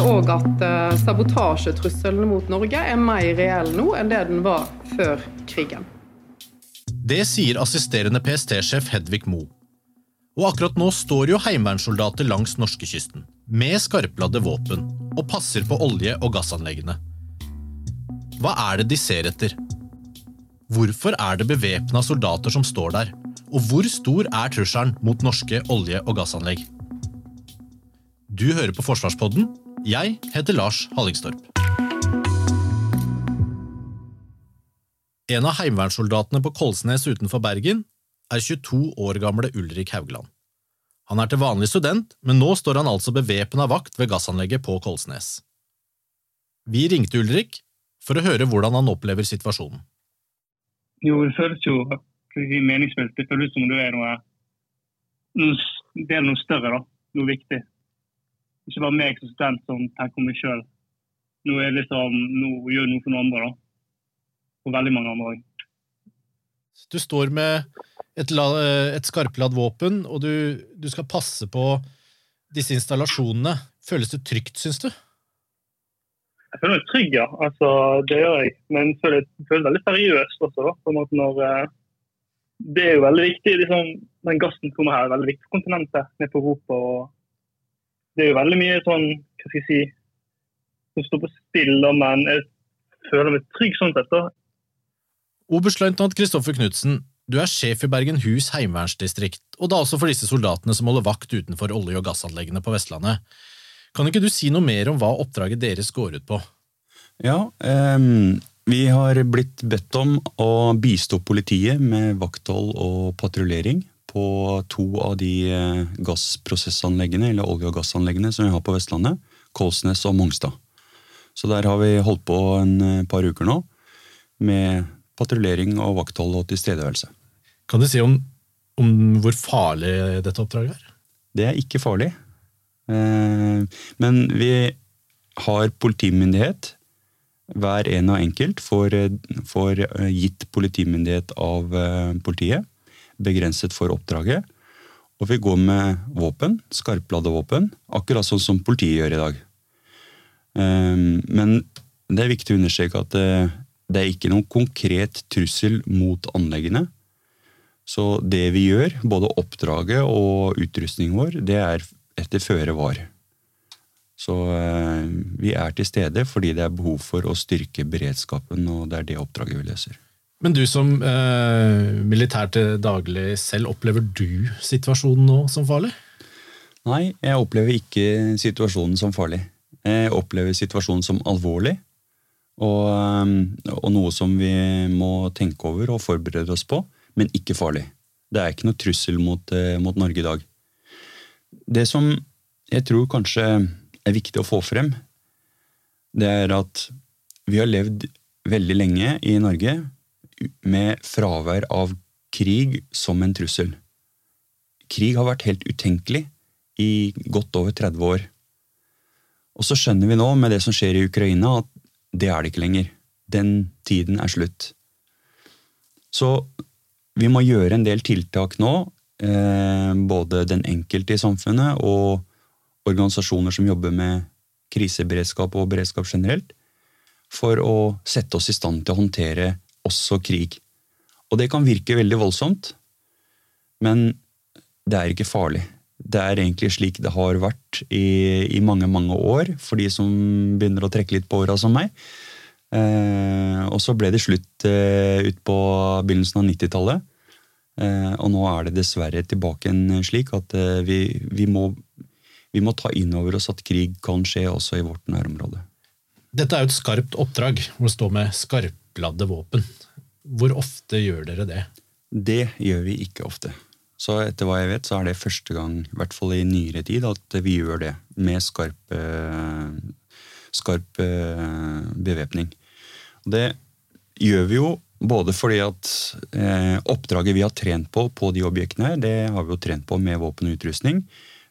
Og òg at uh, sabotasjetrusselen mot Norge er mer reell nå enn det den var før krigen. Det sier assisterende PST-sjef Hedvig Mo. Og akkurat nå står jo heimevernssoldater langs norskekysten med skarpladde våpen og passer på olje- og gassanleggene. Hva er det de ser etter? Hvorfor er det bevæpna soldater som står der? Og hvor stor er trusselen mot norske olje- og gassanlegg? Du hører på Forsvarspodden. Jeg heter Lars Hallingstorp. En av heimevernssoldatene på Kolsnes utenfor Bergen er 22 år gamle Ulrik Haugland. Han er til vanlig student, men nå står han altså bevæpna vakt ved gassanlegget på Kolsnes. Vi ringte Ulrik for å høre hvordan han opplever situasjonen. Jo, det føles jo meningsfylt. Det føles som det er noe, noe Det er noe større, da. Noe viktig ikke bare meg som student som tenker om meg sjøl. Nå, er liksom, nå gjør jeg noe for noen andre, da. For veldig mange andre òg. Du står med et, et skarpladd våpen, og du, du, skal passe på disse installasjonene. Føles det trygt, syns du? Jeg føler meg trygg, ja. Altså, det gjør jeg. Men jeg føler, jeg føler veldig seriøst også. da, på en måte når eh, Det er jo veldig viktig. liksom, Den gassen kommer her, er veldig viktig for kontinentet ned på Europa. og det er jo veldig mye sånn, hva skal jeg si, som står på spill, men jeg føler meg trygg sånn sett. da. Oberstløytnant Kristoffer Knutsen, du er sjef i Bergen Hus heimevernsdistrikt, og da også for disse soldatene som holder vakt utenfor olje- og gassanleggene på Vestlandet. Kan ikke du si noe mer om hva oppdraget deres går ut på? Ja, eh, vi har blitt bedt om å bistå politiet med vakthold og patruljering på to av de eh, gassprosessanleggene, eller olje- og gassanleggene som vi har på Vestlandet. Kolsnes og Mongstad. Så der har vi holdt på en eh, par uker nå med patruljering og vakthold og tilstedeværelse. Kan du si om, om hvor farlig dette oppdraget er? Det er ikke farlig. Eh, men vi har politimyndighet. Hver en og enkelt får, får gitt politimyndighet av politiet begrenset for oppdraget. Og vi går med våpen, skarpladde våpen, akkurat sånn som politiet gjør i dag. Ehm, men det er viktig å understreke at eh, det er ikke noen konkret trussel mot anleggene. Så det vi gjør, både oppdraget og utrustningen vår, det er etter føre var. Så eh, vi er til stede fordi det er behov for å styrke beredskapen, og det er det oppdraget vi løser. Men du som eh, militær til daglig selv, opplever du situasjonen nå som farlig? Nei, jeg opplever ikke situasjonen som farlig. Jeg opplever situasjonen som alvorlig. Og, eh, og, noe som vi må tenke over og forberede oss på, men ikke farlig. Det er ikke noe trussel mot, eh, mot Norge i dag. Det som jeg tror kanskje er viktig å få frem, det er at vi har levd veldig lenge i Norge med fravær av krig som en trussel. Krig har vært helt utenkelig i godt over 30 år. Og så skjønner vi nå, med det som skjer i Ukraina, at det er det ikke lenger. Den tiden er slutt. Så vi må gjøre en del tiltak nå, eh, både den enkelte i samfunnet og organisasjoner som jobber med kriseberedskap og beredskap generelt, for å sette oss i stand til å håndtere også krig. Og det kan virke veldig voldsomt, men det er ikke farlig. Det er egentlig slik det har vært i, i mange, mange år, for de som begynner å trekke litt på åra som meg. Eh, og så ble det slutt eh, utpå begynnelsen av 90-tallet. Eh, og nå er det dessverre tilbake igjen slik at eh, vi, vi, må, vi må ta inn over oss at krig kan skje også i vårt nærområde. Dette er jo et skarpt oppdrag, hvor det står med skarp oppladde våpen. Hvor ofte gjør dere det? Det gjør vi ikke ofte. Så etter hva jeg vet, så er det første gang, i hvert fall i nyere tid, at vi gjør det med skarp, skarp eh, bevæpning. Det gjør vi jo både fordi at eh, oppdraget vi har trent på på de objektene, her, det har vi jo trent på med våpen og utrustning.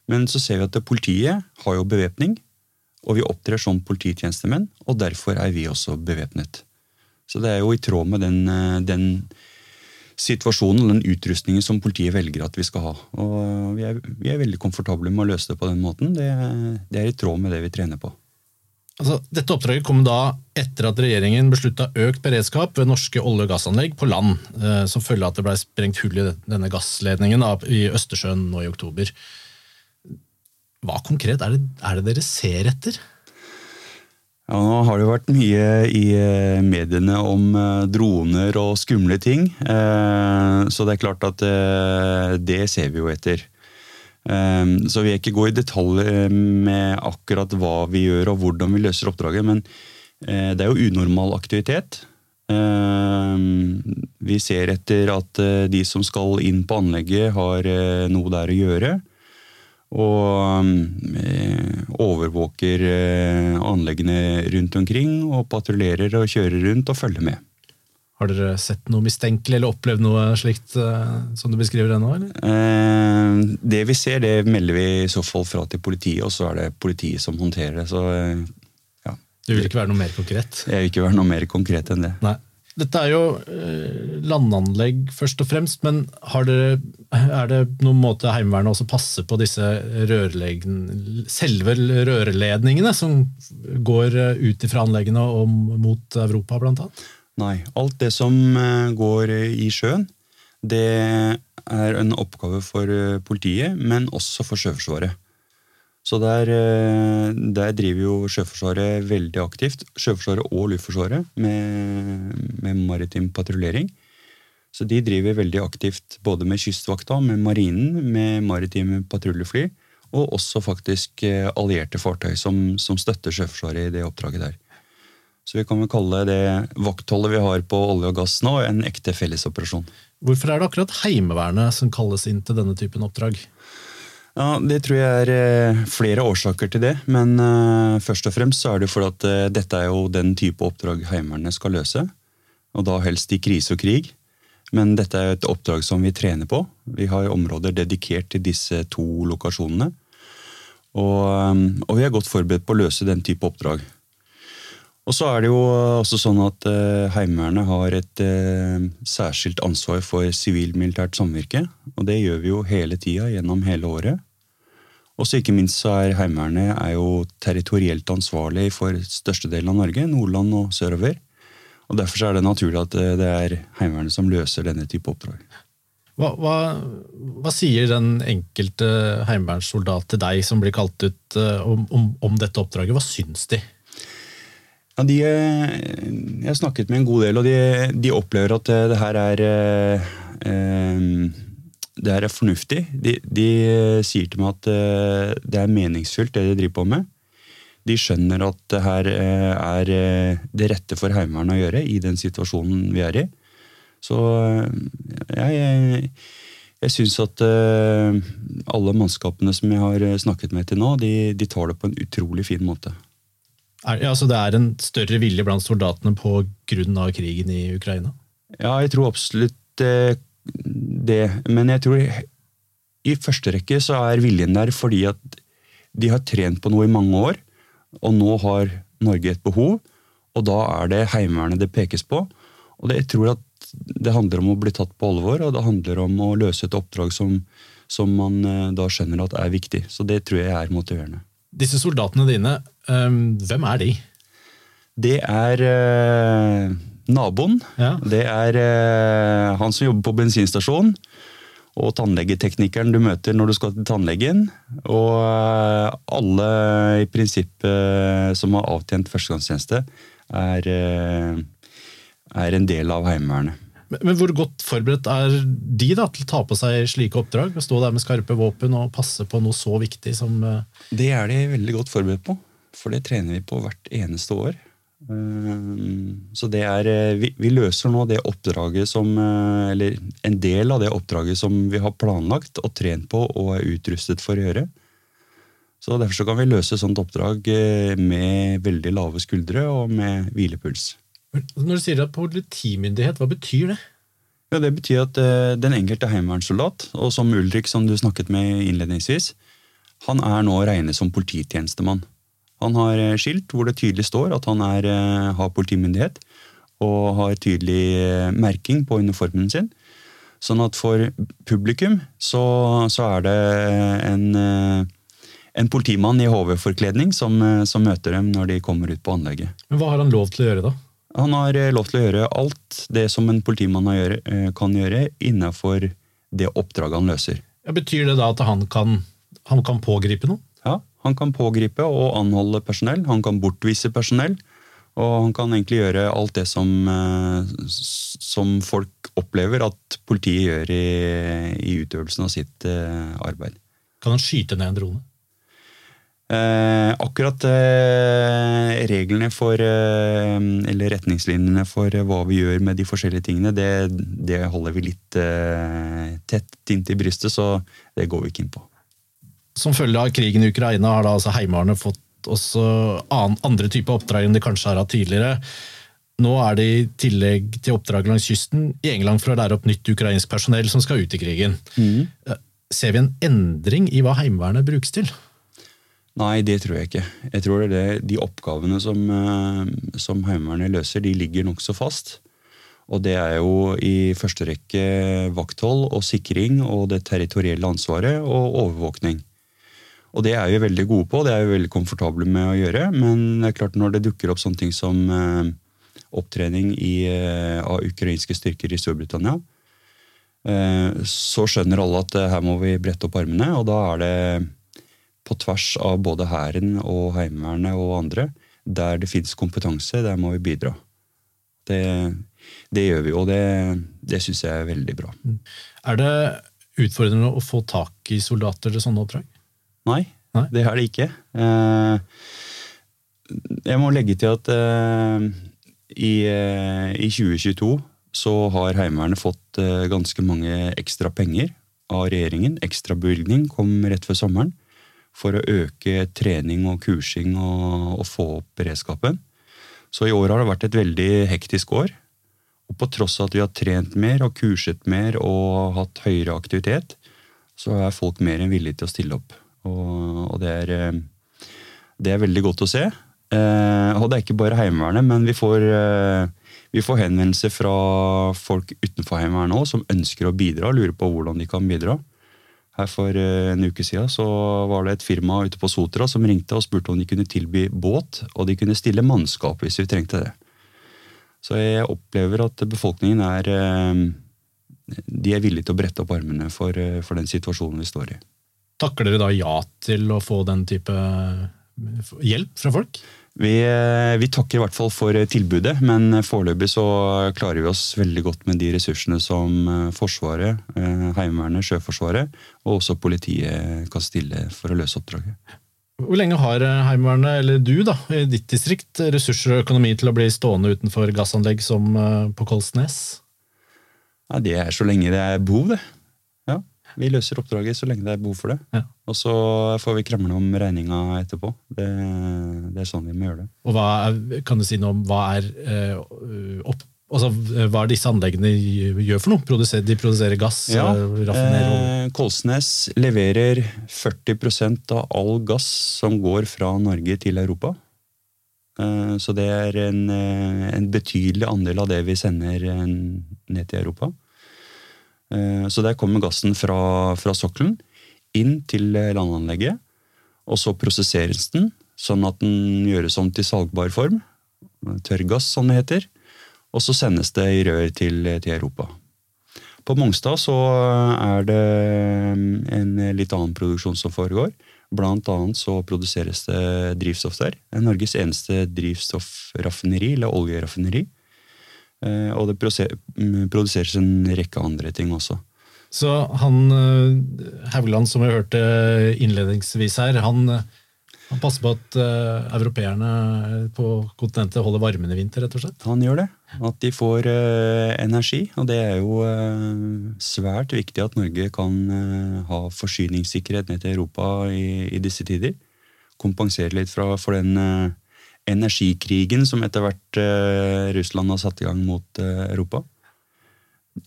Men så ser vi at politiet har jo bevæpning, og vi opptrer som polititjenestemenn, og derfor er vi også bevæpnet. Så det er jo i tråd med den, eh, den situasjonen og den utrustningen som politiet velger at vi skal ha. Og vi er, vi er veldig komfortable med å løse det på den måten. Det, det er i tråd med det vi trener på. Altså, dette oppdraget kom da etter at regjeringen beslutta økt beredskap ved norske olje- og gassanlegg på land, eh, som følge av at det ble sprengt hull i denne gassledningen i Østersjøen nå i oktober. Hva konkret er det, er det dere ser etter? Ja, Nå har det jo vært mye i eh, mediene om eh, droner og skumle ting. Eh, så det er klart at det ser vi jo etter. Så vi vil ikke gå i detalj med akkurat hva vi gjør og hvordan vi løser oppdraget, men det er jo unormal aktivitet. Vi ser etter at de som skal inn på anlegget, har noe der å gjøre. Og eh, overvåker eh, anleggene rundt omkring og patruljerer og kjører rundt og følger med. Har dere sett noe mistenkelig eller opplevd noe slikt eh, som du beskriver ennå? nå? Eh, det vi ser, det melder vi i så fall fra til politiet, og så er det politiet som håndterer det. Så ja, Det vil ikke være noe mer konkret? jeg vil ikke være noe mer konkret enn det. Nei. Dette er jo eh, landanlegg først og fremst, men dere, er det noen måte Heimevernet også passer på disse rørleggen- selve rørledningene som går eh, ut fra anleggene og mot Europa, blant annet? Nei, alt det som eh, går i sjøen, det er en oppgave for politiet, men også for Sjøforsvaret. Så der, eh, der driver jo Sjøforsvaret veldig aktivt, Sjøforsvaret og Luftforsvaret, med, med maritim patruljering. Så de driver veldig aktivt både med Kystvakta, med Marinen, med maritime patruljefly, og også faktisk eh, allierte fartøy som, som støtter Sjøforsvaret i det oppdraget der. Så vi kan vel kalle det vaktholdet vi har på olje og gass nå, en ekte fellesoperasjon. Hvorfor er det akkurat Heimevernet som kalles inn til denne typen oppdrag? Ja, Det tror jeg er eh, flere årsaker til det, men eh, først og fremst så er det fordi at eh, dette er jo den type oppdrag Heimevernet skal løse. Og da helst i krise og krig. Men dette er et oppdrag som vi trener på. Vi har områder dedikert til disse to lokasjonene. Og, og vi er godt forberedt på å løse den type oppdrag. Og så er det jo også sånn at eh, Heimevernet har et eh, særskilt ansvar for sivil-militært samvirke. Og det gjør vi jo hele tida gjennom hele året. Og så ikke minst så er Heimevernet er jo territorielt ansvarlig for størstedelen av Norge, Nordland og sørover. Og Derfor er det naturlig at eh, det er Heimevernet som løser denne type oppdrag. Hva, hva, hva sier den enkelte heimevernssoldat til deg som blir kalt ut om, om, om dette oppdraget? Hva syns de? Ja, de, eh, jeg har snakket med en god del, og de, de opplever at eh, det her er eh, eh, det her er fornuftig. De, de sier til meg at det er meningsfylt, det de driver på med. De skjønner at det her er det rette for Heimevernet å gjøre i den situasjonen vi er i. Så jeg, jeg, jeg syns at alle mannskapene som jeg har snakket med til nå, de, de tar det på en utrolig fin måte. Er, ja, altså det er en større vilje blant soldatene av krigen i Ukraina? Ja, jeg tror absolutt eh, det. Men jeg tror i første rekke så er viljen der fordi at de har trent på noe i mange år, og nå har Norge et behov, og da er det Heimevernet det pekes på. Og det, jeg tror at det handler om å bli tatt på alvor, og det handler om å løse et oppdrag som, som man eh, da skjønner at er viktig. Så det tror jeg er motiverende. Disse soldatene dine, hvem er de? Det er eh, naboen. Ja. Det er eh, han som jobber på bensinstasjon. Og tannlegeteknikeren du møter når du skal til tannlegen. Og eh, alle i prinsippet som har avtjent førstegangstjeneste, er, er en del av Heimevernet. Men, men hvor godt forberedt er de da, til å ta på seg slike oppdrag? Å stå der med skarpe våpen og passe på noe så viktig som uh... Det er de veldig godt forberedt på, for det trener vi på hvert eneste år. Um, Så det er, eh, vi, vi løser nå det oppdraget som eh, Eller en del av det oppdraget som vi har planlagt og trent på og er utrustet for å gjøre. Så Derfor så kan vi løse sånt oppdrag eh, med veldig lave skuldre og med hvilepuls. Når du sier at politimyndighet, hva betyr det? Ja, Det betyr at uh, den enkelte heimevernssoldat, og som Ulrik som du snakket med innledningsvis, han er nå å regne som polititjenestemann. Han har eh, skilt hvor det tydelig står at han er, eh, har politimyndighet, og har tydelig merking på uniformen sin. Sånn at for publikum så, så er det en, en politimann i HV-forkledning som, som møter dem når de kommer ut på anlegget. Men Hva har han lov til å gjøre, da? Han har eh, lov til å gjøre alt det som en politimann gjøre, eh, kan gjøre innenfor det oppdraget han løser. Ja, betyr det da at han kan, han kan pågripe noen? Ja, Han kan pågripe og anholde personell, han kan bortvise personell. Og han kan egentlig gjøre alt det som, eh, som folk opplever at politiet gjør i, i utøvelsen av sitt arbeid. Kan han skyte ned en drone? Eh, akkurat eh, reglene for eh, Eller retningslinjene for eh, hva vi gjør med de forskjellige tingene, det, det holder vi litt eh, tett inntil brystet, så det går vi ikke inn på. Som følge av krigen i Ukraina har da altså Heimevernet fått også an, andre typer oppdrag enn de kanskje har hatt tidligere. Nå er det i tillegg til oppdrag langs kysten i England for å lære opp nytt ukrainsk personell som skal ut i krigen. Mm. Ser vi en endring i hva Heimevernet brukes til? Nei, det tror jeg ikke. Jeg tror det er De oppgavene som, eh, som Heimevernet løser, de ligger nokså fast. Og det er jo i første rekke vakthold og sikring og det territorielle ansvaret og overvåkning. Og det er vi veldig gode på, det er vi veldig komfortable med å gjøre. Men det er klart når det dukker opp sånne ting som eh, opptrening i, eh, av ukrainske styrker i Storbritannia, så skjønner alle at her må vi brette opp armene, og da er det på tvers av både Hæren og Heimevernet og andre. Der det fins kompetanse, der må vi bidra. Det, det gjør vi, og det, det syns jeg er veldig bra. Er det utfordrende å få tak i soldater til sånne oppdrag? Nei, Nei? det er det ikke. Eh, jeg må legge til at eh, i, eh, i 2022 så har Heimevernet fått eh, ganske mange ekstra penger av regjeringen. Ekstra bevilgning kom rett før sommeren for å øke trening og kursing og, og få opp beredskapen. Så i år har det vært et veldig hektisk år. Og på tross av at vi har trent mer og kurset mer og hatt høyere aktivitet, så er folk mer enn villige til å stille opp. Og, og det, er, eh, det er veldig godt å se. Eh, og det er ikke bare Heimevernet, men vi får, eh, vi får henvendelser fra folk utenfor Heimevernet òg som ønsker å bidra og lurer på hvordan de kan bidra. Her For eh, en uke siden så var det et firma ute på Sotra som ringte og spurte om de kunne tilby båt, og de kunne stille mannskap hvis vi trengte det. Så jeg opplever at befolkningen er eh, De er villige til å brette opp armene for, eh, for den situasjonen vi står i. Takker dere da ja til å få den type hjelp fra folk? Vi, eh, vi takker i hvert fall for eh, tilbudet, men foreløpig så klarer vi oss veldig godt med de ressursene som eh, Forsvaret, eh, Heimevernet, Sjøforsvaret og også politiet kan stille for å løse oppdraget. Hvor lenge har eh, Heimevernet, eller du da, i ditt distrikt, ressurser og økonomi til å bli stående utenfor gassanlegg som eh, på Kolsnes? Ja, det er så lenge det er behov, det. Vi løser oppdraget så lenge det er behov for det. Ja. Og så får vi krangle om regninga etterpå. Det, det er sånn vi må gjøre det. Og hva er, kan du si noe om hva er, øh, opp, altså, hva er disse anleggene gjør for noe? Produserer, de produserer gass? Ja, eh, raffinerer eh, Kolsnes leverer 40% av all gass som går fra Norge til Europa. Eh, så det er en, en betydelig andel av det vi sender ned til Europa. Eh, Så der kommer gassen fra, fra sokkelen inn til eh, landanlegget. Og så prosesseres den, sånn at den gjøres om til salgbar form. Tørrgass, som det heter. Og så sendes det i rør til, til Europa. På Mongstad så er det en litt annen produksjon som foregår. Blant annet så produseres det drivstoff der. Det er Norges eneste drivstoffraffineri, eller oljeraffineri. Eh, Og det mm, produseres en rekke andre ting også. Så han eh, Haugland, som vi hørte innledningsvis her, han, eh, han passer på at europeerne på kontinentet holder varmen i vinter, rett og slett? Han gjør det. At de får energi. Og det er jo svært viktig at Norge kan ha forsyningssikkerhet ned til Europa i, i disse tider. kompensere litt fra, for den energikrigen som etter hvert eh, Russland har satt i gang mot eh, Europa.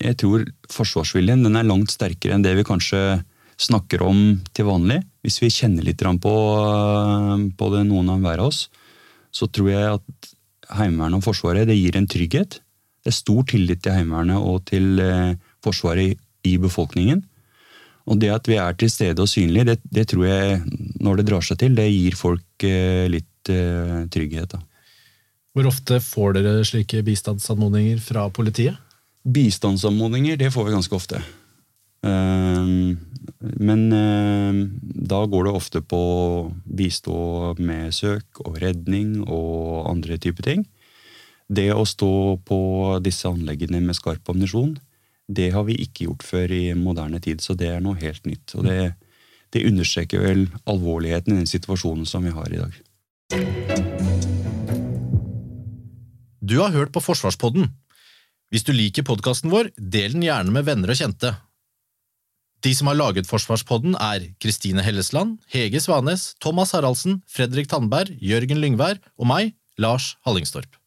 Jeg tror forsvarsviljen den er langt sterkere enn det vi kanskje snakker om til vanlig. Hvis vi kjenner litt på, eh, på det, noen av hver av oss, så tror jeg at Heimevernet og Forsvaret det gir en trygghet. Det er stor tillit til Heimevernet og til eh, Forsvaret i, i befolkningen. Og det at vi er til stede og synlige, det, det tror jeg, når det drar seg til, det gir folk eh, litt uh, trygghet. Da. Hvor ofte får dere slike bistandsanmodninger fra politiet? Bistandsanmodninger, det får vi ganske ofte. Uh, men uh, da går det ofte på å bistå med søk og redning og andre typer ting. Det å stå på disse anleggene med skarp ammunisjon, det har vi ikke gjort før i moderne tid, så det er noe helt nytt. Og det, det understreker vel alvorligheten i den situasjonen som vi har i dag. Du har hørt på Forsvarspodden. Hvis du liker podkasten vår, del den gjerne med venner og kjente. De som har laget Forsvarspodden er Kristine Hellesland, Hege Svanes, Thomas Haraldsen, Fredrik Tandberg, Jørgen Lyngvær og meg, Lars Hallingstorp.